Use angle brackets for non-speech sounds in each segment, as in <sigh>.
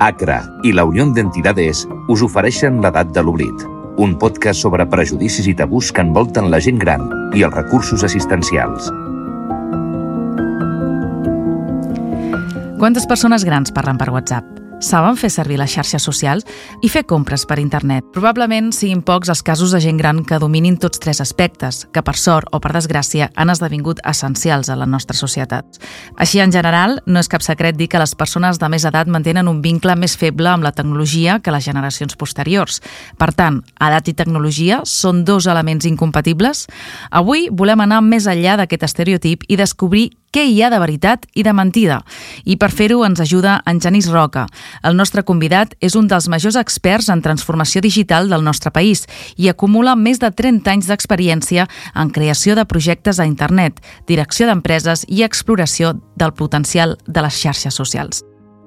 ACRA i la Unió d'Entidades us ofereixen l'edat de l'oblit, un podcast sobre prejudicis i tabús que envolten la gent gran i els recursos assistencials. Quantes persones grans parlen per WhatsApp? Saben fer servir les xarxes socials i fer compres per internet. Probablement siguin pocs els casos de gent gran que dominin tots tres aspectes, que per sort o per desgràcia han esdevingut essencials a la nostra societat. Així, en general, no és cap secret dir que les persones de més edat mantenen un vincle més feble amb la tecnologia que les generacions posteriors. Per tant, edat i tecnologia són dos elements incompatibles? Avui volem anar més enllà d'aquest estereotip i descobrir què hi ha de veritat i de mentida. I per fer-ho ens ajuda en Genís Roca. El nostre convidat és un dels majors experts en transformació digital del nostre país i acumula més de 30 anys d'experiència en creació de projectes a internet, direcció d'empreses i exploració del potencial de les xarxes socials.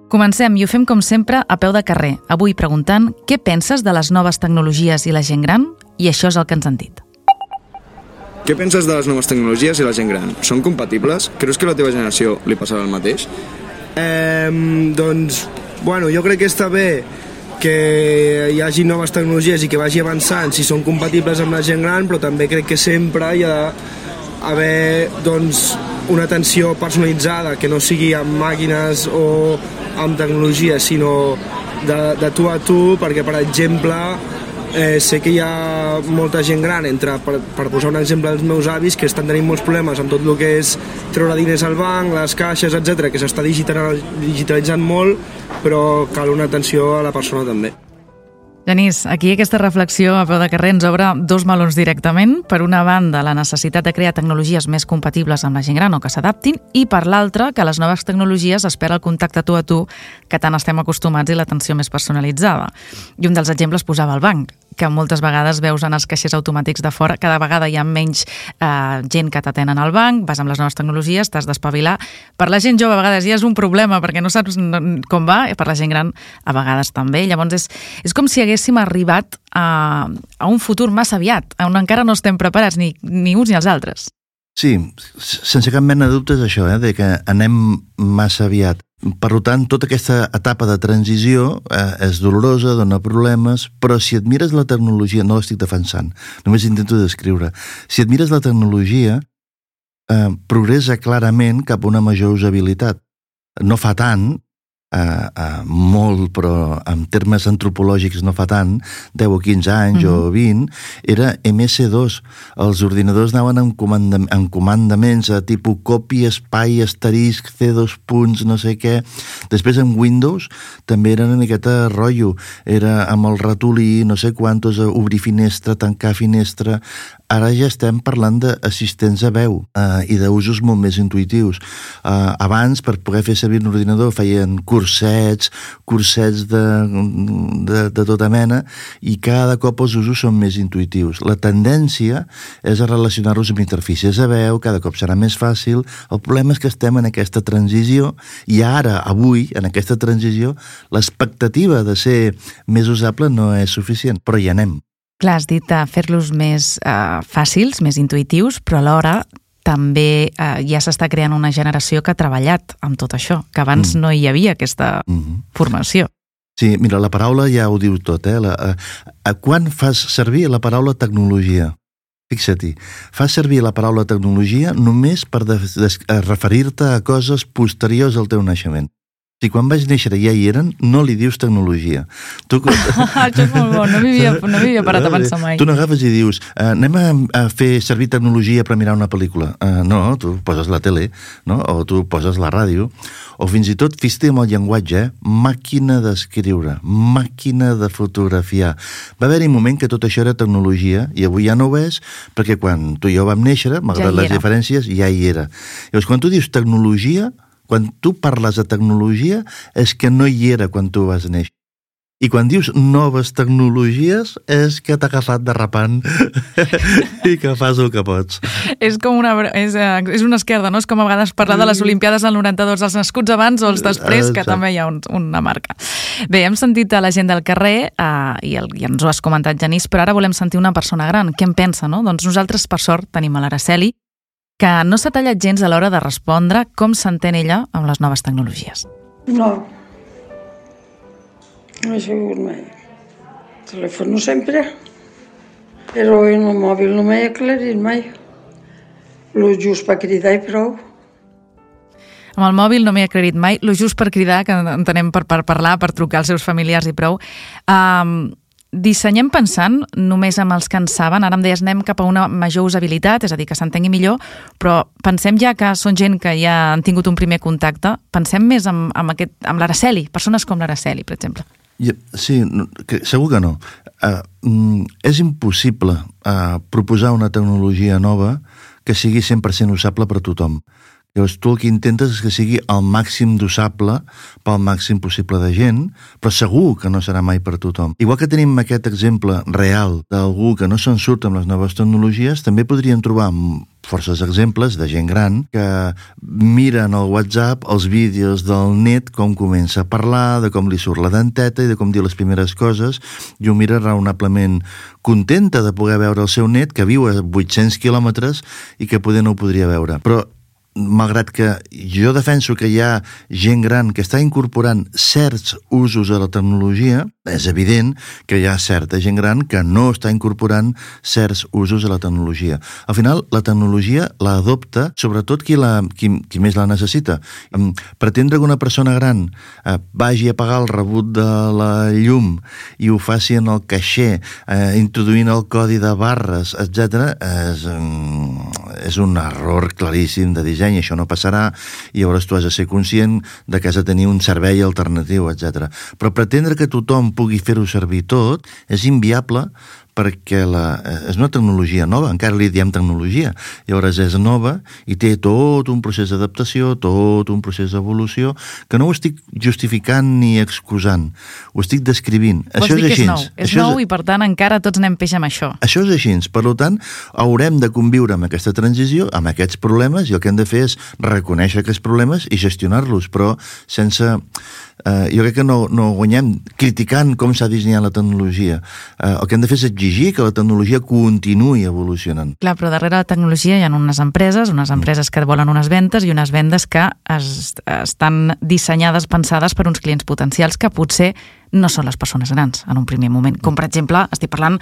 Comencem i ho fem com sempre a peu de carrer, avui preguntant què penses de les noves tecnologies i la gent gran? I això és el que ens han dit. Què penses de les noves tecnologies i la gent gran? Són compatibles? Creus que a la teva generació li passarà el mateix? Eh, doncs, bueno, jo crec que està bé que hi hagi noves tecnologies i que vagi avançant si són compatibles amb la gent gran, però també crec que sempre hi ha d'haver doncs, una atenció personalitzada que no sigui amb màquines o amb tecnologia, sinó de, de tu a tu, perquè, per exemple, eh, sé que hi ha molta gent gran, entre, per, per posar un exemple, els meus avis, que estan tenint molts problemes amb tot el que és treure diners al banc, les caixes, etc que s'està digitalitzant molt, però cal una atenció a la persona també. Genís, aquí aquesta reflexió a peu de carrer ens obre dos melons directament. Per una banda, la necessitat de crear tecnologies més compatibles amb la gent gran o que s'adaptin, i per l'altra, que les noves tecnologies espera el contacte tu a tu que tant estem acostumats i l'atenció més personalitzada. I un dels exemples posava el banc que moltes vegades veus en els caixers automàtics de fora, cada vegada hi ha menys eh, gent que t'atenen al banc, vas amb les noves tecnologies, t'has d'espavilar. Per la gent jove a vegades ja és un problema perquè no saps com va, i per la gent gran a vegades també. Llavors és, és com si haguéssim arribat a, a un futur massa aviat, on encara no estem preparats ni, ni uns ni els altres. Sí, sense cap mena de dubtes això, eh, de que anem massa aviat. Per tant, tota aquesta etapa de transició eh, és dolorosa, dona problemes, però si et mires la tecnologia, no l'estic defensant, només intento descriure, si et mires la tecnologia, eh, progressa clarament cap a una major usabilitat. No fa tant, eh, eh, molt, però en termes antropològics no fa tant, 10 o 15 anys mm -hmm. o 20, era MS2. Els ordinadors anaven en, comandam en comandaments a tipus copy, espai, asterisc, C2 punts, no sé què. Després en Windows també era una miqueta rotllo. Era amb el ratolí, no sé quantos, obrir finestra, tancar finestra, Ara ja estem parlant d'assistents a veu eh, i d'usos molt més intuitius. Eh, abans, per poder fer servir un ordinador, feien cursets, cursets de, de, de tota mena, i cada cop els usos són més intuitius. La tendència és a relacionar-los amb interfícies a veu, cada cop serà més fàcil. El problema és que estem en aquesta transició, i ara, avui, en aquesta transició, l'expectativa de ser més usable no és suficient, però hi anem. Clar, has dit uh, fer-los més uh, fàcils, més intuitius, però alhora també uh, ja s'està creant una generació que ha treballat amb tot això, que abans mm. no hi havia aquesta mm -hmm. formació. Sí, mira, la paraula ja ho diu tot, eh? La, uh, quan fas servir la paraula tecnologia? Fixa-t'hi, fas servir la paraula tecnologia només per referir-te a coses posteriors al teu naixement. Si quan vaig néixer ja hi eren, no li dius tecnologia. Tu... <laughs> Això és molt bo, no m'hi <laughs> no havia parat a pensar mai. Tu n'agafes i dius, uh, anem a, a fer servir tecnologia per mirar una pel·lícula. Uh, no, tu poses la tele, no? o tu poses la ràdio, o fins i tot, fes amb el llenguatge, eh? màquina d'escriure, màquina de fotografiar. Va haver-hi un moment que tot això era tecnologia, i avui ja no ho és, perquè quan tu i jo vam néixer, malgrat ja les diferències, ja hi era. Llavors, quan tu dius tecnologia, quan tu parles de tecnologia és que no hi era quan tu vas néixer. I quan dius noves tecnologies és que t'ha agafat derrapant <laughs> i que fas el que pots. És com una, és, eh, és una esquerda, no? És com a vegades parlar de les Olimpiades del 92, els nascuts abans o els després, que també hi ha un, una marca. Bé, hem sentit a la gent del carrer eh, i, el, i ens ho has comentat, Genís, però ara volem sentir una persona gran. Què en pensa, no? Doncs nosaltres, per sort, tenim a l'Araceli, que no s'ha tallat gens a l'hora de respondre com s'entén ella amb les noves tecnologies. No. No he sigut mai. Telèfon sempre. Però en el mòbil no m'he aclarit mai. Lo just per cridar i prou. Amb el mòbil no m'he aclarit mai, lo just per cridar, que entenem per, per parlar, per trucar als seus familiars i prou. Um, dissenyem pensant només amb els que en saben, ara em deies anem cap a una major usabilitat, és a dir, que s'entengui millor, però pensem ja que són gent que ja han tingut un primer contacte, pensem més amb, amb, aquest, amb l'Araceli, persones com l'Araceli, per exemple. Sí, que, segur que no. Uh, és impossible uh, proposar una tecnologia nova que sigui 100% usable per a tothom. Llavors, tu el que intentes és que sigui el màxim d'usable pel màxim possible de gent, però segur que no serà mai per tothom. Igual que tenim aquest exemple real d'algú que no se'n surt amb les noves tecnologies, també podríem trobar forces exemples de gent gran que miren al WhatsApp els vídeos del net, com comença a parlar, de com li surt la denteta i de com dir les primeres coses, i ho mira raonablement contenta de poder veure el seu net, que viu a 800 quilòmetres i que poder no ho podria veure. Però malgrat que jo defenso que hi ha gent gran que està incorporant certs usos a la tecnologia, és evident que hi ha certa gent gran que no està incorporant certs usos a la tecnologia. Al final, la tecnologia la adopta sobretot qui, la, qui, qui més la necessita. Pretendre que una persona gran eh, vagi a pagar el rebut de la llum i ho faci en el caixer, eh, introduint el codi de barres, etc és, és un error claríssim de disseny, això no passarà, i llavors tu has de ser conscient de que has de tenir un servei alternatiu, etc. Però pretendre que tothom pugui fer-ho servir tot és inviable perquè la, eh, és una tecnologia nova, encara li diem tecnologia, llavors és nova i té tot un procés d'adaptació, tot un procés d'evolució, que no ho estic justificant ni excusant, ho estic descrivint. Vols això és així. És nou, és això nou és... i per tant encara tots anem peix amb això. Això és així, per tant, haurem de conviure amb aquesta transició, amb aquests problemes, i el que hem de fer és reconèixer aquests problemes i gestionar-los, però sense eh, jo crec que no, no guanyem criticant com s'ha dissenyat la tecnologia. Eh, el que hem de fer és exigir que la tecnologia continuï evolucionant. Clar, però darrere la tecnologia hi ha unes empreses, unes empreses que volen unes ventes i unes vendes que es, estan dissenyades, pensades per uns clients potencials que potser no són les persones grans en un primer moment. Com, per exemple, estic parlant,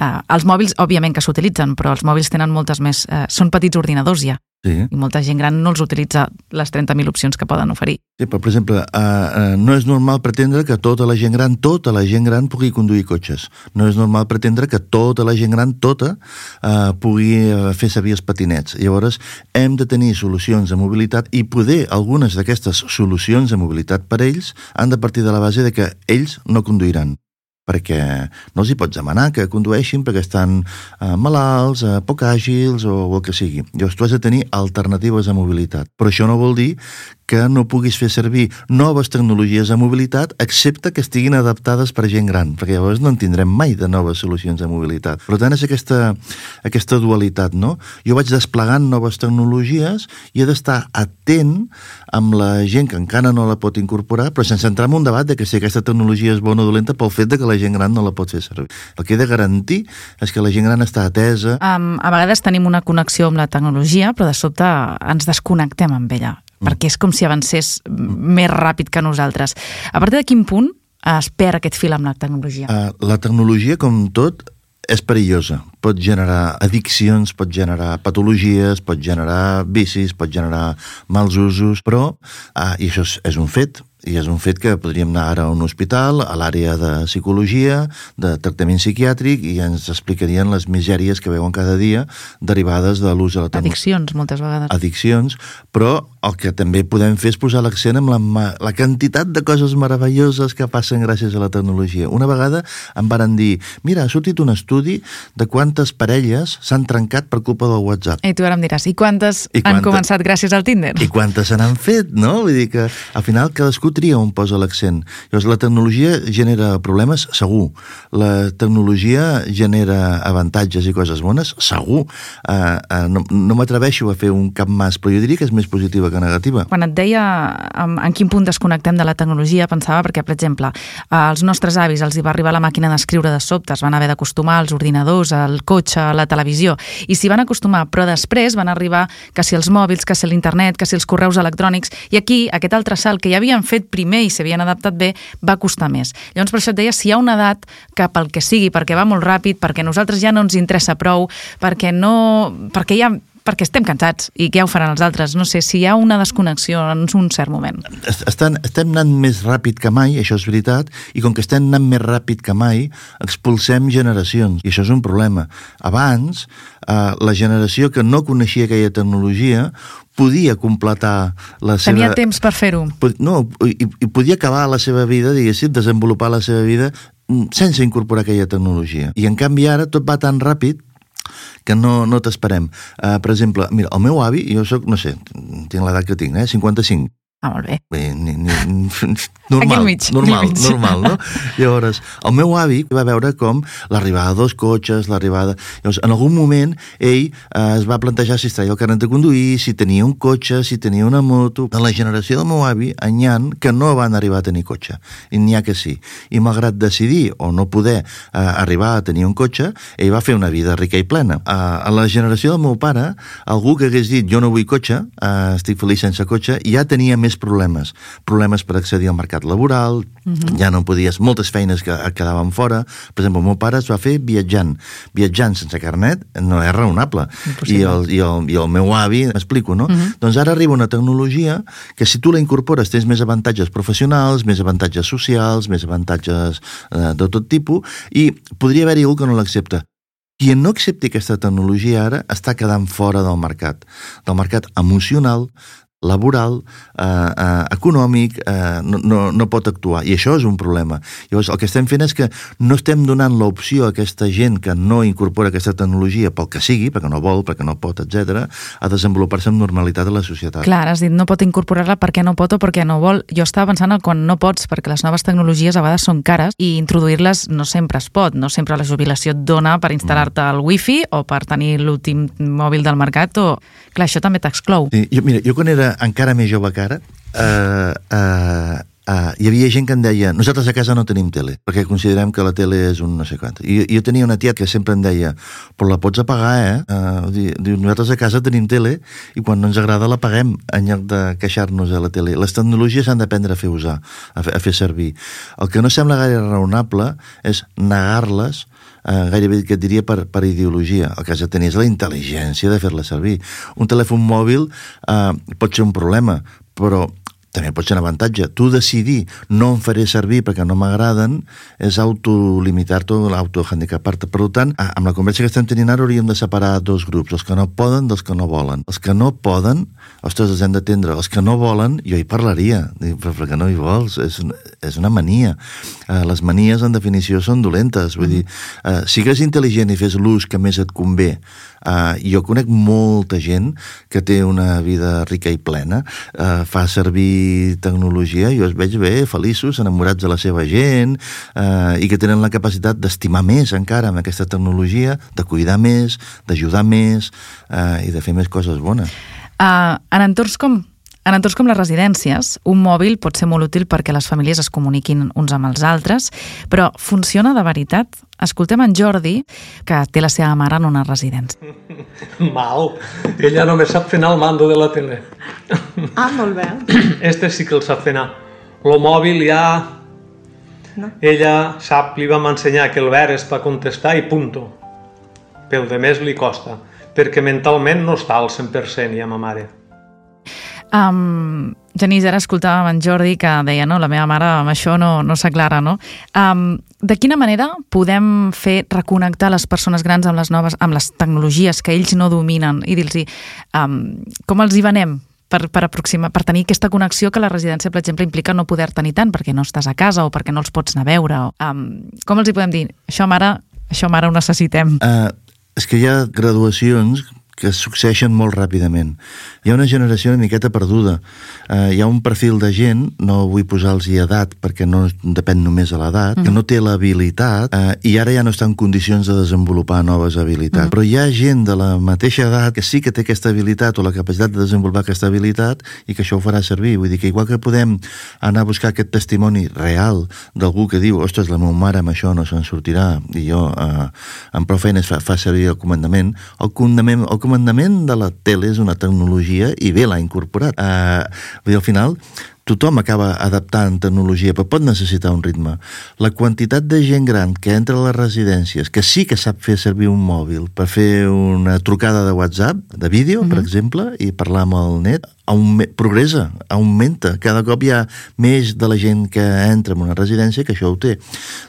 eh, els mòbils, òbviament que s'utilitzen, però els mòbils tenen moltes més... Eh, són petits ordinadors ja. Sí. I molta gent gran no els utilitza les 30.000 opcions que poden oferir. Sí, però, per exemple, uh, uh, no és normal pretendre que tota la gent gran, tota la gent gran pugui conduir cotxes. No és normal pretendre que tota la gent gran, tota, uh, pugui fer servir els patinets. Llavors, hem de tenir solucions de mobilitat i poder algunes d'aquestes solucions de mobilitat per ells han de partir de la base de que ells no conduiran perquè no els hi pots demanar que condueixin perquè estan eh, malalts, eh, poc àgils o, o el que sigui. Llavors tu has de tenir alternatives de mobilitat. Però això no vol dir que no puguis fer servir noves tecnologies de mobilitat excepte que estiguin adaptades per gent gran, perquè llavors no en tindrem mai de noves solucions de mobilitat. Per tant, és aquesta, aquesta dualitat, no? Jo vaig desplegant noves tecnologies i he d'estar atent amb la gent que encara no la pot incorporar, però sense entrar en un debat de que si aquesta tecnologia és bona o dolenta pel fet de que la gent gran no la pot fer servir. El que he de garantir és que la gent gran està atesa... Um, a vegades tenim una connexió amb la tecnologia, però de sobte ens desconnectem amb ella perquè és com si avancés més ràpid que nosaltres. A partir de quin punt es perd aquest fil amb la tecnologia? Uh, la tecnologia, com tot, és perillosa. Pot generar addiccions, pot generar patologies, pot generar vicis, pot generar mals usos, però, uh, i això és, és un fet, i és un fet que podríem anar ara a un hospital, a l'àrea de psicologia, de tractament psiquiàtric, i ens explicarien les misèries que veuen cada dia derivades de l'ús de la tecnologia. Addiccions, moltes vegades. Addiccions, però el que també podem fer és posar l'accent en la, la quantitat de coses meravelloses que passen gràcies a la tecnologia. Una vegada em varen dir, mira, ha sortit un estudi de quantes parelles s'han trencat per culpa del WhatsApp. I tu ara em diràs, i quantes, I quantes han començat gràcies al Tinder? I quantes se n'han fet, no? Vull dir que al final cadascú tria on posa l'accent. Llavors, la tecnologia genera problemes? Segur. La tecnologia genera avantatges i coses bones? Segur. Uh, uh, no no m'atreveixo a fer un cap mas, però jo diria que és més positiva positiva que negativa. Quan et deia en, en quin punt desconnectem de la tecnologia, pensava perquè, per exemple, als nostres avis els hi va arribar la màquina d'escriure de sobte, es van haver d'acostumar als ordinadors, al cotxe, a la televisió, i s'hi van acostumar, però després van arribar que si els mòbils, que si l'internet, que si els correus electrònics, i aquí aquest altre salt que ja havien fet primer i s'havien adaptat bé, va costar més. Llavors, per això et deia, si hi ha una edat que pel que sigui, perquè va molt ràpid, perquè nosaltres ja no ens interessa prou, perquè no... perquè ja perquè estem cansats i ja ho faran els altres. No sé, si hi ha una desconnexió en un cert moment. Estan, estem anant més ràpid que mai, això és veritat, i com que estem anant més ràpid que mai, expulsem generacions, i això és un problema. Abans, eh, la generació que no coneixia aquella tecnologia podia completar la seva... Tenia temps per fer-ho. No, i, i podia acabar la seva vida, diguéssim, desenvolupar la seva vida mm, sense incorporar aquella tecnologia. I en canvi ara tot va tan ràpid que no, no t'esperem. Uh, per exemple, mira, el meu avi, jo sóc, no sé, tinc l'edat que tinc, eh, 55, Ah, molt bé. Bé, ni, ni, <laughs> normal, mig, normal, normal, no? Llavors, el meu avi va veure com l'arribada dels cotxes, l'arribada... Llavors, en algun moment, ell eh, es va plantejar si es traia el carnet de conduir, si tenia un cotxe, si tenia una moto... De la generació del meu avi, n'hi que no van arribar a tenir cotxe, i n'hi ha que sí. I malgrat decidir o no poder eh, arribar a tenir un cotxe, ell va fer una vida rica i plena. Eh, a la generació del meu pare, algú que hagués dit jo no vull cotxe, eh, estic feliç sense cotxe, ja tenia més problemes. Problemes per accedir al mercat laboral, uh -huh. ja no podies... Moltes feines que quedaven fora. Per exemple, el meu pare es va fer viatjant. Viatjant sense carnet no és raonable. I el, i, el, I el meu avi, m'explico, no? Uh -huh. Doncs ara arriba una tecnologia que si tu la incorpores tens més avantatges professionals, més avantatges socials, més avantatges eh, de tot tipus, i podria haver-hi algú que no l'accepta. Qui no accepti aquesta tecnologia ara està quedant fora del mercat, del mercat emocional, laboral, eh, eh, econòmic, eh, no, no, no pot actuar. I això és un problema. Llavors, el que estem fent és que no estem donant l'opció a aquesta gent que no incorpora aquesta tecnologia pel que sigui, perquè no vol, perquè no pot, etc, a desenvolupar-se amb normalitat a la societat. Clar, has dit no pot incorporar-la perquè no pot o perquè no vol. Jo estava pensant en quan no pots, perquè les noves tecnologies a vegades són cares i introduir-les no sempre es pot. No sempre la jubilació et dona per instal·lar-te el wifi o per tenir l'últim mòbil del mercat o... Clar, això també t'exclou. Sí, jo, mira, jo quan era encara més jove que ara, eh, eh, Uh, hi havia gent que em deia nosaltres a casa no tenim tele, perquè considerem que la tele és un no sé quant. I jo tenia una tia que sempre em deia però la pots apagar, eh? Uh, diu, nosaltres a casa tenim tele i quan no ens agrada la paguem en lloc de queixar-nos a la tele. Les tecnologies s'han d'aprendre a fer usar, a fer, a fer servir. El que no sembla gaire raonable és negar-les eh, gairebé que et diria per, per ideologia. El que has de tenir és la intel·ligència de fer-la servir. Un telèfon mòbil eh, pot ser un problema, però també pot ser un avantatge. Tu decidir no em faré servir perquè no m'agraden és autolimitar-te o autohandicapar-te. Per tant, amb la conversa que estem tenint ara hauríem de separar dos grups, els que no poden dels que no volen. Els que no poden, ostres, els hem d'atendre. Els que no volen, jo hi parlaria. Però per què no hi vols? És, és una mania. Uh, les manies, en definició, són dolentes. Vull mm. dir, uh, sigues intel·ligent i fes l'ús que més et convé Uh, jo conec molta gent que té una vida rica i plena, uh, fa servir tecnologia i els veig bé, feliços, enamorats de la seva gent uh, i que tenen la capacitat d'estimar més encara amb aquesta tecnologia, de cuidar més, d'ajudar més uh, i de fer més coses bones. Uh, en entorns com en entorns com les residències, un mòbil pot ser molt útil perquè les famílies es comuniquin uns amb els altres, però funciona de veritat? Escoltem en Jordi, que té la seva mare en una residència. <laughs> Mal. Ella només sap fer anar el mando de la tele. Ah, molt bé. <clears throat> Este sí que el sap fer anar. Lo mòbil ja... No. Ella sap, li vam ensenyar que el ver és per contestar i punto. Pel de més li costa, perquè mentalment no està al 100% ja ma mare. Um, Genís, ara escoltàvem en Jordi que deia, no, la meva mare amb això no, no s'aclara, no? Um, de quina manera podem fer reconnectar les persones grans amb les noves, amb les tecnologies que ells no dominen i dir-los um, com els hi venem per, per, aproximar, per tenir aquesta connexió que la residència, per exemple, implica no poder tenir tant perquè no estàs a casa o perquè no els pots anar a veure. O, um, com els hi podem dir? Això, mare, això, mare, ho necessitem. Uh, és que hi ha graduacions que succeeixen molt ràpidament. Hi ha una generació una miqueta perduda. Eh, hi ha un perfil de gent, no vull posar-los edat perquè no depèn només de l'edat, mm. que no té l'habilitat eh, i ara ja no està en condicions de desenvolupar noves habilitats. Mm. Però hi ha gent de la mateixa edat que sí que té aquesta habilitat o la capacitat de desenvolupar aquesta habilitat i que això ho farà servir. Vull dir que igual que podem anar a buscar aquest testimoni real d'algú que diu, ostres, la meva mare amb això no se'n sortirà i jo eh, amb prou feines fa, fa servir el comandament, el comandament, el comandament de la tele és una tecnologia i bé l'ha incorporat. Dir, al final, tothom acaba adaptant tecnologia, però pot necessitar un ritme. La quantitat de gent gran que entra a les residències, que sí que sap fer servir un mòbil per fer una trucada de WhatsApp, de vídeo, mm -hmm. per mhm. exemple, i parlar amb el net, progressa, augmenta. Cada cop hi ha més de la gent que entra en una residència que això ho té.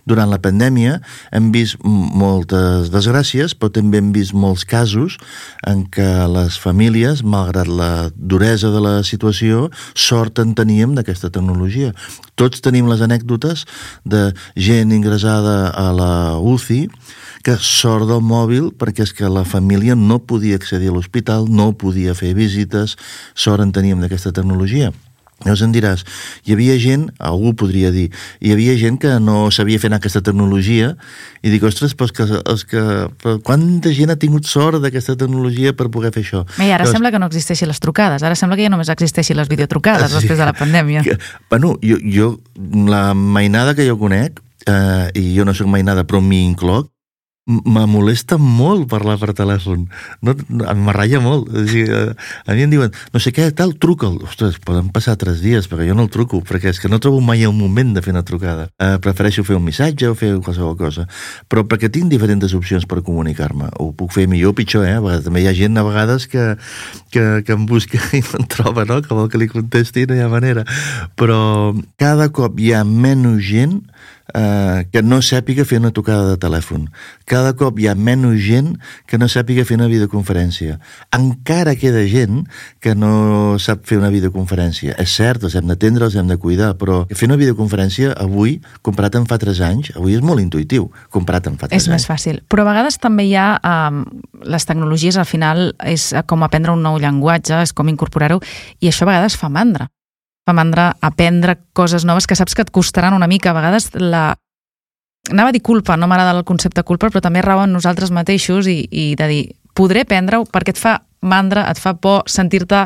Durant la pandèmia hem vist moltes desgràcies, però també hem vist molts casos en què les famílies, malgrat la duresa de la situació, sort en teníem d'aquesta tecnologia. Tots tenim les anècdotes de gent ingressada a la UCI que sort del mòbil perquè és que la família no podia accedir a l'hospital, no podia fer visites, sort en teníem d'aquesta tecnologia. Llavors em diràs, hi havia gent, algú podria dir, hi havia gent que no sabia fer aquesta tecnologia i dic, ostres, però, que, els que, però quanta gent ha tingut sort d'aquesta tecnologia per poder fer això? I ara Llavors, sembla que no existeixin les trucades, ara sembla que ja només existeixin les videotrucades sí, després de la pandèmia. Que, bueno, jo, jo, la mainada que jo conec, eh, i jo no sóc mainada però m'hi incloc, me molesta molt parlar per telèfon. No, em ratlla molt. O sigui, a, a mi em diuen, no sé què, tal, truca'l. Ostres, poden passar tres dies, perquè jo no el truco, perquè és que no trobo mai el moment de fer una trucada. Uh, prefereixo fer un missatge o fer qualsevol cosa. Però perquè tinc diferents opcions per comunicar-me. Ho puc fer millor o pitjor, eh? Perquè també hi ha gent a vegades que, que, que em busca <laughs> i no troba, no? Que vol que li contesti, no hi ha manera. Però cada cop hi ha menys gent eh, que no sàpiga fer una tocada de telèfon. Cada cop hi ha menys gent que no sàpiga fer una videoconferència. Encara queda gent que no sap fer una videoconferència. És cert, els hem d'atendre, els hem de cuidar, però fer una videoconferència avui, comparat amb fa 3 anys, avui és molt intuïtiu, comparat amb fa 3 és anys. És més fàcil. Però a vegades també hi ha... Eh, les tecnologies, al final, és com aprendre un nou llenguatge, és com incorporar-ho, i això a vegades fa mandra mandra aprendre coses noves que saps que et costaran una mica. A vegades la... Anava a dir culpa, no m'agrada el concepte culpa, però també rau en nosaltres mateixos i, i de dir, podré aprendre-ho perquè et fa mandra, et fa por sentir-te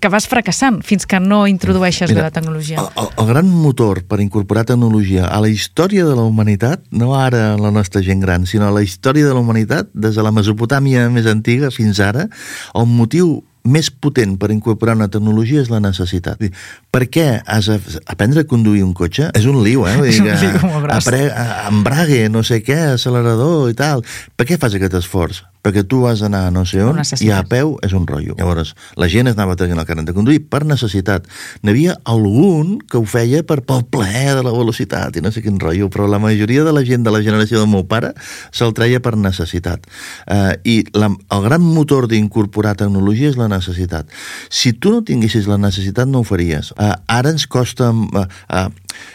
que vas fracassant fins que no introdueixes Mira, bé la tecnologia. El, el, el gran motor per incorporar tecnologia a la història de la humanitat, no ara la nostra gent gran, sinó a la història de la humanitat, des de la Mesopotàmia més antiga fins ara, el motiu més potent per incorporar una tecnologia és la necessitat. Per què has d'aprendre a conduir un cotxe? És un liu, eh? És un liu, apre, embrague, no sé què, accelerador i tal. Per què fas aquest esforç? Perquè tu has d'anar no sé on i a peu és un rotllo. Llavors, la gent es anava tenint el carnet de conduir per necessitat. N'hi havia algun que ho feia per pel plaer de la velocitat i no sé quin rotllo, però la majoria de la gent de la generació del meu pare se'l treia per necessitat. Uh, I la, el gran motor d'incorporar tecnologia és la necessitat. Si tu no tinguessis la necessitat, no ho faries. Uh, ara ens costa... Uh, uh,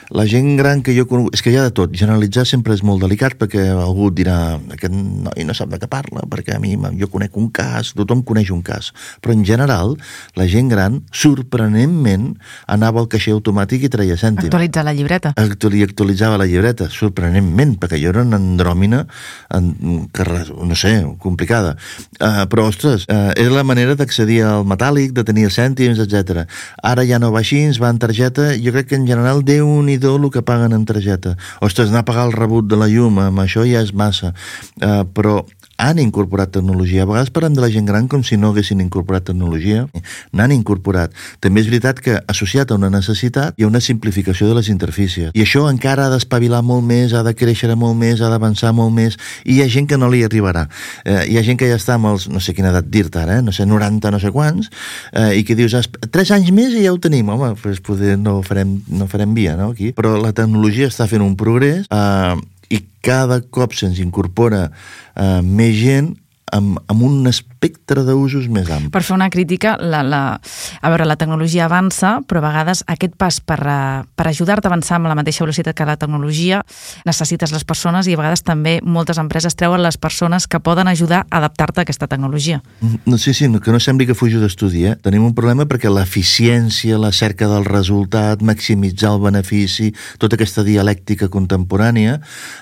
la gent gran que jo conec... És que hi ha de tot. Generalitzar sempre és molt delicat perquè algú dirà aquest noi no sap de què parla, perquè a mi jo conec un cas, tothom coneix un cas. Però en general, la gent gran, sorprenentment, anava al caixer automàtic i treia cèntim. Actualitzar la llibreta. Actuali actualitzava la llibreta, sorprenentment, perquè jo era una andròmina, en, no sé, complicada. Uh, però, ostres, uh, és la manera d'accedir al metàl·lic, de tenir cèntims, etc. Ara ja no va així, va en targeta, jo crec que en general déu un i el que paguen en targeta. Ostres, anar a pagar el rebut de la llum, amb això ja és massa. Uh, però han incorporat tecnologia. A vegades parlem de la gent gran com si no haguessin incorporat tecnologia. N'han incorporat. També és veritat que associat a una necessitat hi ha una simplificació de les interfícies. I això encara ha d'espavilar molt més, ha de créixer molt més, ha d'avançar molt més, i hi ha gent que no li arribarà. Eh, hi ha gent que ja està amb els, no sé quina edat dir-te ara, eh? no sé, 90, no sé quants, eh, i que dius, 3 anys més i ja ho tenim. Home, doncs poder no farem, no farem via, no?, aquí. Però la tecnologia està fent un progrés, eh, i cada cop se'ns incorpora eh, més gent amb, amb un aspecte espectre d'usos més ampli. Per fer una crítica, la, la, a veure, la tecnologia avança, però a vegades aquest pas per, eh, per ajudar-te a avançar amb la mateixa velocitat que la tecnologia necessites les persones i a vegades també moltes empreses treuen les persones que poden ajudar a adaptar-te a aquesta tecnologia. No, sí, sí, no, que no sembli que fujo d'estudi, eh? Tenim un problema perquè l'eficiència, la cerca del resultat, maximitzar el benefici, tota aquesta dialèctica contemporània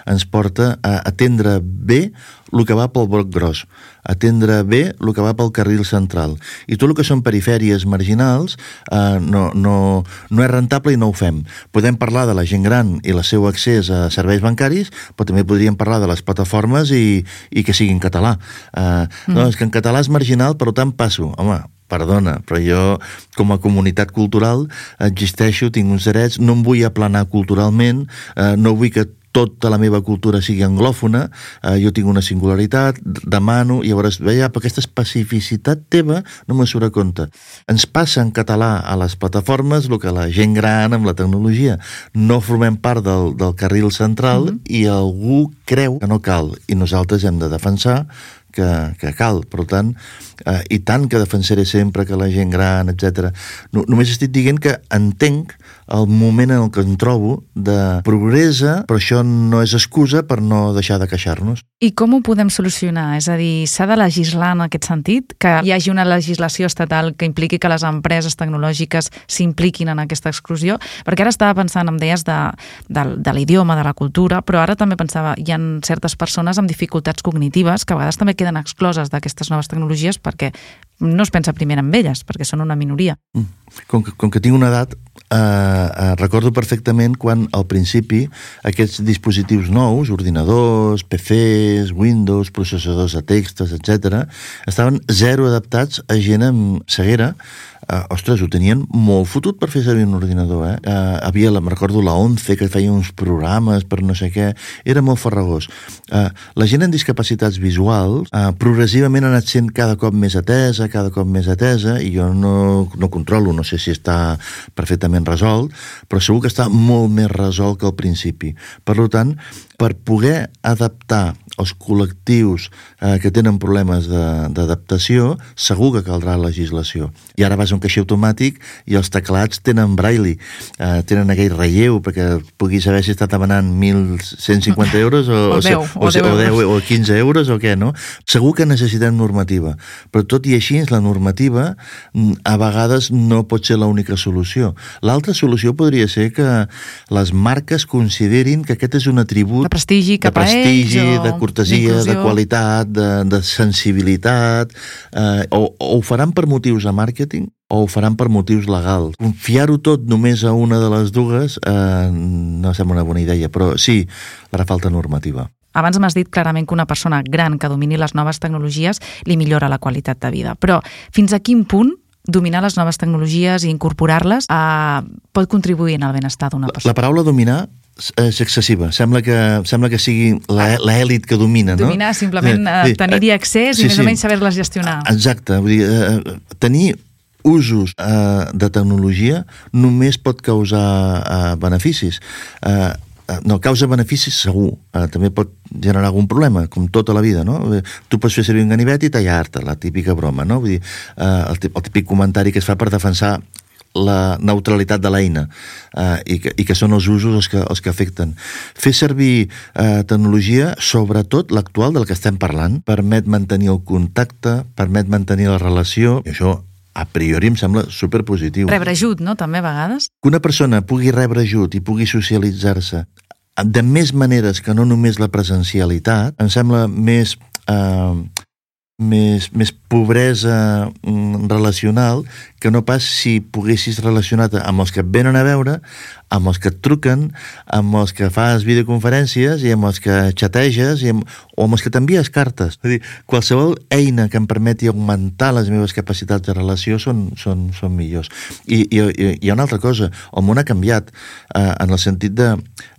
ens porta a atendre bé el que va pel broc gros, atendre bé el que va pel carril central. I tot el que són perifèries marginals eh, no, no, no és rentable i no ho fem. Podem parlar de la gent gran i el seu accés a serveis bancaris, però també podríem parlar de les plataformes i, i que sigui en català. Eh, mm. no, és que en català és marginal, per tant passo. Home, perdona, però jo com a comunitat cultural existeixo, tinc uns drets, no em vull aplanar culturalment, eh, no vull que tota la meva cultura sigui anglòfona, eh, jo tinc una singularitat, demano, i llavors veia, però aquesta especificitat teva no me surt a compte. Ens passa en català a les plataformes el que la gent gran amb la tecnologia no formem part del, del carril central mm -hmm. i algú creu que no cal, i nosaltres hem de defensar que, que cal. Per tant, eh, i tant que defensaré sempre que la gent gran, etc. No, només estic dient que entenc el moment en el que em trobo de progressa, però això no és excusa per no deixar de queixar-nos. I com ho podem solucionar? És a dir, s'ha de legislar en aquest sentit? Que hi hagi una legislació estatal que impliqui que les empreses tecnològiques s'impliquin en aquesta exclusió? Perquè ara estava pensant, em deies, de, de, de l'idioma, de la cultura, però ara també pensava, hi ha certes persones amb dificultats cognitives que a vegades també queden excloses d'aquestes noves tecnologies perquè no es pensa primer en elles, perquè són una minoria. Mm. Com que, com que tinc una edat, eh, eh, recordo perfectament quan al principi aquests dispositius nous, ordinadors, PCs, Windows, processadors de textos, etc, estaven zero adaptats a gent amb ceguera eh, ostres, ho tenien molt fotut per fer servir un ordinador, eh? eh havia, la, me recordo, la 11, que feia uns programes per no sé què, era molt farragós. Eh, la gent amb discapacitats visuals eh, progressivament ha anat sent cada cop més atesa, cada cop més atesa, i jo no, no controlo, no sé si està perfectament resolt, però segur que està molt més resolt que al principi. Per tant, per poder adaptar els col·lectius eh, que tenen problemes d'adaptació, segur que caldrà legislació. I ara vas a un caixer automàtic i els teclats tenen braille, eh, tenen aquell relleu perquè puguis saber si està demanant 1.150 euros o, o, <laughs> 10, o, o, 10, o, 10, o 15 euros o què, no? Segur que necessitem normativa, però tot i així la normativa mm, a vegades no pot ser l'única solució. L'altra solució podria ser que les marques considerin que aquest és un atribut de prestigi de prestigi, ells, de cortesia, de qualitat, de, de sensibilitat, eh, o, o ho faran per motius de màrqueting o ho faran per motius legals. Confiar-ho tot només a una de les dues eh, no sembla una bona idea, però sí, farà falta normativa. Abans m'has dit clarament que una persona gran que domini les noves tecnologies li millora la qualitat de vida, però fins a quin punt dominar les noves tecnologies i incorporar-les eh, pot contribuir en el benestar d'una persona? La, la paraula dominar és excessiva. Sembla que, sembla que sigui l'èlit que domina, no? Dominar, simplement eh, sí, tenir-hi eh, accés sí, i més sí. o menys saber-les gestionar. Exacte. Vull dir, eh, tenir usos eh, de tecnologia només pot causar eh, beneficis. Eh, no, causa beneficis segur, eh, també pot generar algun problema, com tota la vida, no? Tu pots fer servir un ganivet i tallar-te, la típica broma, no? Vull dir, eh, el, el típic comentari que es fa per defensar la neutralitat de l'eina eh, i, que, i que són els usos els que, els que afecten. Fer servir eh, tecnologia, sobretot l'actual del que estem parlant, permet mantenir el contacte, permet mantenir la relació, i això a priori em sembla superpositiu. Rebre ajut, no?, també a vegades. Que una persona pugui rebre ajut i pugui socialitzar-se de més maneres que no només la presencialitat, em sembla més... Eh, més, més pobresa mm, relacional que no pas si poguessis relacionar-te amb els que et venen a veure, amb els que et truquen, amb els que fas videoconferències i amb els que xateges i amb, o amb els que t'envies cartes. És dir, qualsevol eina que em permeti augmentar les meves capacitats de relació són, són, són millors. I, i, i hi ha una altra cosa, el món ha canviat eh, en el sentit de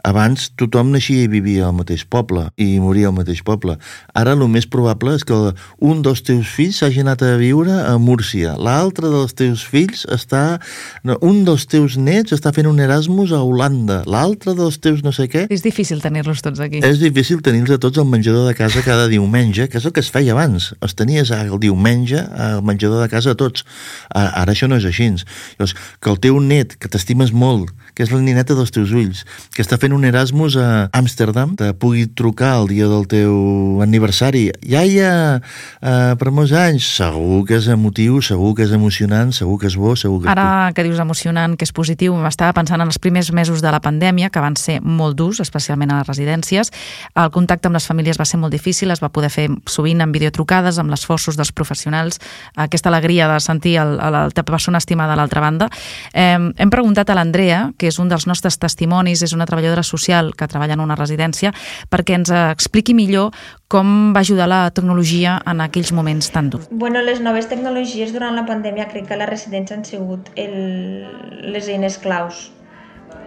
abans tothom naixia i vivia al mateix poble i moria al mateix poble. Ara el més probable és que un dels teus fills s'hagi anat a viure a Múrcia, l'altre dels teus fills està... No, un dels teus nets està fent un Erasmus a Holanda, l'altre dels teus no sé què... És difícil tenir-los tots aquí. És difícil tenir-los a tots al menjador de casa cada diumenge, que és el que es feia abans. Els tenies el diumenge al menjador de casa a tots. Ara això no és així. Llavors, que el teu net, que t'estimes molt, que és la nineta dels teus ulls, que està fent un Erasmus a Amsterdam, te pugui trucar el dia del teu aniversari. Iaia, eh, per molts anys, segur que és emotiu, segur que és emocionant, segur que és bo, segur que... Ara que dius emocionant, que és positiu, m'estava pensant en els primers mesos de la pandèmia, que van ser molt durs, especialment a les residències. El contacte amb les famílies va ser molt difícil, es va poder fer sovint en videotrucades, amb l'esforços dels professionals, aquesta alegria de sentir el, el, la persona estimada a l'altra banda. Eh, hem preguntat a l'Andrea, que és un dels nostres testimonis, és una treballadora social que treballa en una residència, perquè ens expliqui millor com va ajudar la tecnologia en aquells moments tan durs. Bueno, les noves tecnologies durant la pandèmia crec que a la residència han sigut el, les eines claus.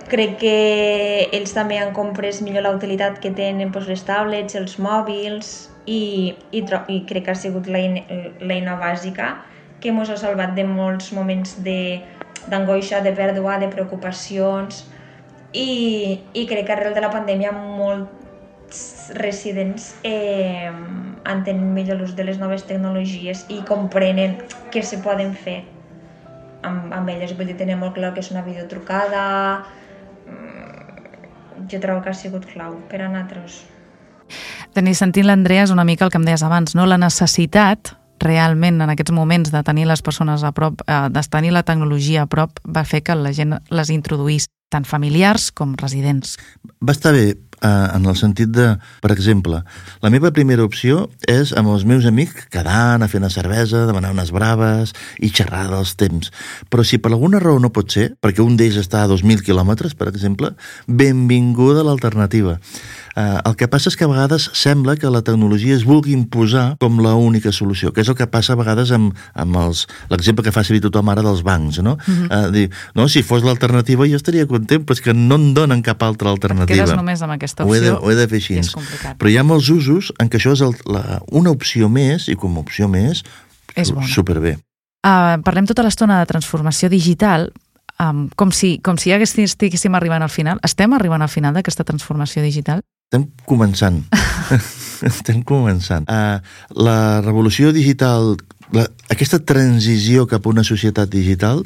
Crec que ells també han comprès millor la utilitat que tenen doncs, les tablets, els mòbils i, i, i crec que ha sigut l'eina bàsica que ens ha salvat de molts moments d'angoixa, de, de pèrdua, de preocupacions i, i crec que arrel de la pandèmia molts residents eh, entenen millor l'ús de les noves tecnologies i comprenen què se poden fer amb, amb elles. Vull dir, tenen molt clar que és una videotrucada, jo trobo que ha sigut clau per a nosaltres. Tenir sentint l'Andrea és una mica el que em deies abans, no? la necessitat realment en aquests moments de tenir les persones a prop, eh, de tenir la tecnologia a prop, va fer que la gent les introduís, tant familiars com residents. Va estar bé eh, en el sentit de, per exemple, la meva primera opció és amb els meus amics quedant a fer una cervesa, demanar unes braves i xerrar dels temps. Però si per alguna raó no pot ser, perquè un d'ells està a 2.000 quilòmetres, per exemple, benvinguda l'alternativa. Eh, el que passa és que a vegades sembla que la tecnologia es vulgui imposar com la única solució, que és el que passa a vegades amb, amb l'exemple que fa servir tothom ara dels bancs, no? Uh -huh. eh, dir, no, si fos l'alternativa jo estaria content, però és que no em donen cap altra alternativa. Et quedes només amb aquesta opció. Ho he de, ho he de fer així. Però hi ha molts usos en què això és el, la, una opció més, i com a opció més, és bona. superbé. Uh, parlem tota l'estona de transformació digital, um, com si, com si ja estiguéssim arribant al final. Estem arribant al final d'aquesta transformació digital? Estem començant. <laughs> Estem començant. Uh, la revolució digital, la, aquesta transició cap a una societat digital,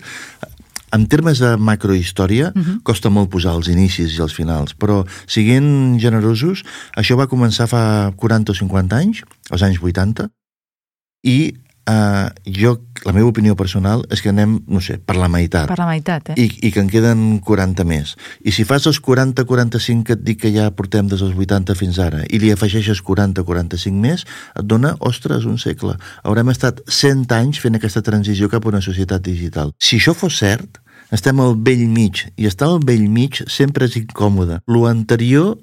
en termes de macrohistòria, uh -huh. costa molt posar els inicis i els finals, però siguent generosos, això va començar fa 40 o 50 anys, als anys 80, i Uh, jo, la meva opinió personal és que anem, no sé, per la meitat. Per la meitat, eh? I, i que en queden 40 més. I si fas els 40-45 que et dic que ja portem des dels 80 fins ara, i li afegeixes 40-45 més, et dona, ostres, un segle. Haurem estat 100 anys fent aquesta transició cap a una societat digital. Si això fos cert, estem al vell mig, i estar al vell mig sempre és incòmode. Lo anterior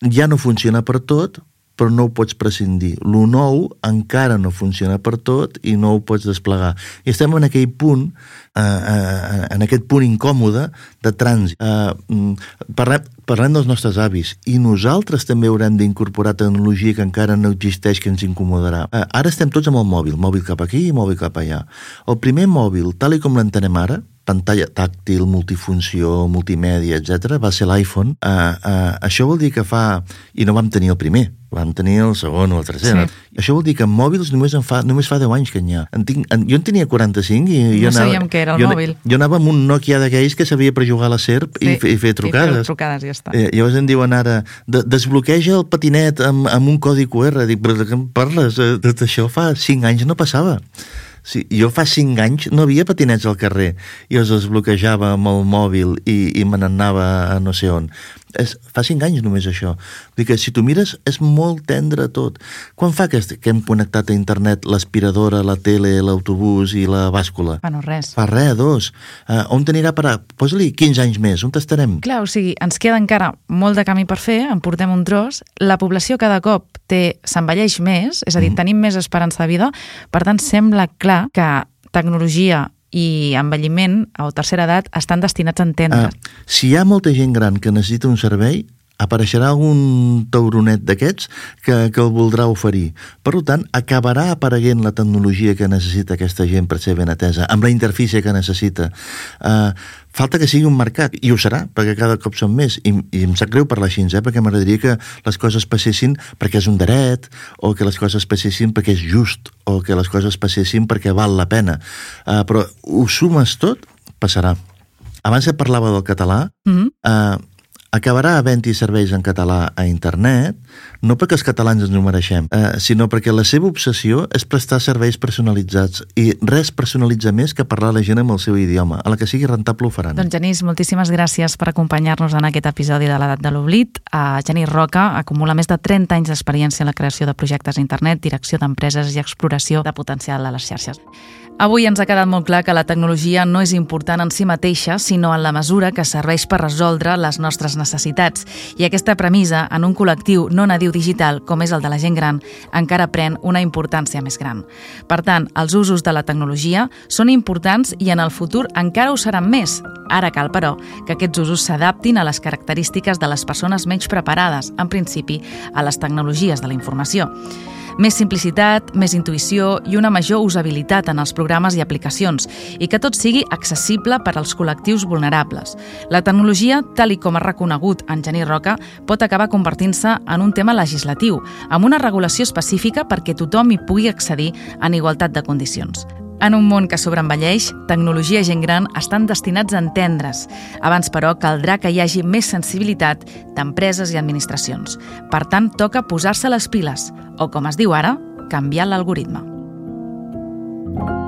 ja no funciona per tot, però no ho pots prescindir. Lo nou encara no funciona per tot i no ho pots desplegar. I estem en aquell punt, eh, eh, en aquest punt incòmode de trànsit. Eh, parlem, parlem dels nostres avis i nosaltres també haurem d'incorporar tecnologia que encara no existeix que ens incomodarà. Eh, ara estem tots amb el mòbil, mòbil cap aquí i mòbil cap allà. El primer mòbil, tal i com l'entenem ara, pantalla tàctil, multifunció, multimèdia, etc, va ser l'iPhone. Uh, uh, això vol dir que fa... I no vam tenir el primer, vam tenir el segon o el tercer. Sí. No? Això vol dir que en mòbils només, en fa, només fa 10 anys que n'hi ha. En tinc, en, jo en tenia 45 i... No jo anava, sabíem què era el jo, mòbil. Jo anava amb un Nokia d'aquells que sabia per jugar a la SERP sí, i, fer, i fer trucades. I fer trucades, ja està. Eh, llavors em diuen ara, de, desbloqueja el patinet amb, amb un codi QR. Dic, però de què em parles? Eh, tot això fa 5 anys no passava. Sí, jo fa cinc anys no havia patinets al carrer i els desbloquejava amb el mòbil i, i me n'anava a no sé on és, fa cinc anys només això. Vull dir que si tu mires és molt tendre tot. Quan fa que, que hem connectat a internet l'aspiradora, la tele, l'autobús i la bàscula? Fa no res. Fa res, dos. Uh, on t'anirà a parar? Posa-li 15 anys més, on t'estarem? Clar, o sigui, ens queda encara molt de camí per fer, en portem un tros, la població cada cop té s'envelleix més, és a dir, mm. tenim més esperança de vida, per tant, sembla clar que tecnologia i envelliment o tercera edat estan destinats a entendre. Uh, si hi ha molta gent gran que necessita un servei, apareixerà algun tauronet d'aquests que, que el voldrà oferir. Per tant, acabarà apareguent la tecnologia que necessita aquesta gent per ser ben atesa, amb la interfície que necessita. Uh, falta que sigui un mercat, i ho serà, perquè cada cop són més, i, i em sap greu parlar així, eh? perquè m'agradaria que les coses passessin perquè és un dret, o que les coses passessin perquè és just, o que les coses passessin perquè val la pena. Uh, però ho sumes tot, passarà. Abans et parlava del català, mm -hmm. uh, acabarà havent-hi serveis en català a internet, no perquè els catalans ens ho mereixem, eh, sinó perquè la seva obsessió és prestar serveis personalitzats i res personalitza més que parlar a la gent amb el seu idioma. A la que sigui rentable ho faran. Doncs Genís, moltíssimes gràcies per acompanyar-nos en aquest episodi de l'edat de l'oblit. Uh, Genís Roca acumula més de 30 anys d'experiència en la creació de projectes a internet, direcció d'empreses i exploració de potencial a les xarxes. Avui ens ha quedat molt clar que la tecnologia no és important en si mateixa, sinó en la mesura que serveix per resoldre les nostres necessitats. I aquesta premissa, en un col·lectiu no nadiu digital, com és el de la gent gran, encara pren una importància més gran. Per tant, els usos de la tecnologia són importants i en el futur encara ho seran més. Ara cal, però, que aquests usos s'adaptin a les característiques de les persones menys preparades, en principi, a les tecnologies de la informació. Més simplicitat, més intuïció i una major usabilitat en els programes i aplicacions i que tot sigui accessible per als col·lectius vulnerables. La tecnologia, tal i com ha reconegut en Genís Roca, pot acabar convertint-se en un tema legislatiu, amb una regulació específica perquè tothom hi pugui accedir en igualtat de condicions. En un món que sobreenvelleix, tecnologia i gent gran estan destinats a entendre's. Abans, però, caldrà que hi hagi més sensibilitat d'empreses i administracions. Per tant, toca posar-se les piles, o com es diu ara, canviar l'algoritme. thank you